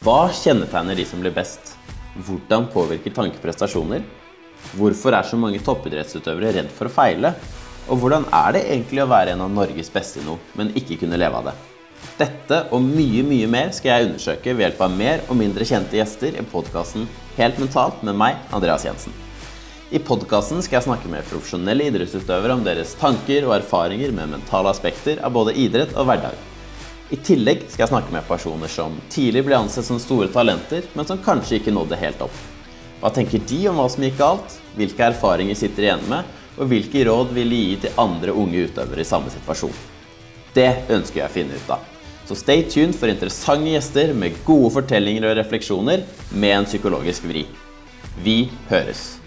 Hva kjennetegner de som blir best? Hvordan påvirker tankeprestasjoner? Hvorfor er så mange toppidrettsutøvere redd for å feile? Og hvordan er det egentlig å være en av Norges beste i noe, men ikke kunne leve av det? Dette og mye, mye mer skal jeg undersøke ved hjelp av mer og mindre kjente gjester i podkasten Helt mentalt med meg, Andreas Jensen. I podkasten skal jeg snakke med profesjonelle idrettsutøvere om deres tanker og erfaringer med mentale aspekter av både idrett og hverdag. I tillegg skal jeg snakke med personer som tidlig ble ansett som store talenter, men som kanskje ikke nådde helt opp. Hva tenker de om hva som gikk galt? Hvilke erfaringer sitter igjen med? Og hvilke råd vil de gi til andre unge utøvere i samme situasjon? Det ønsker jeg å finne ut av. Så stay tuned for interessante gjester med gode fortellinger og refleksjoner med en psykologisk vri. Vi høres!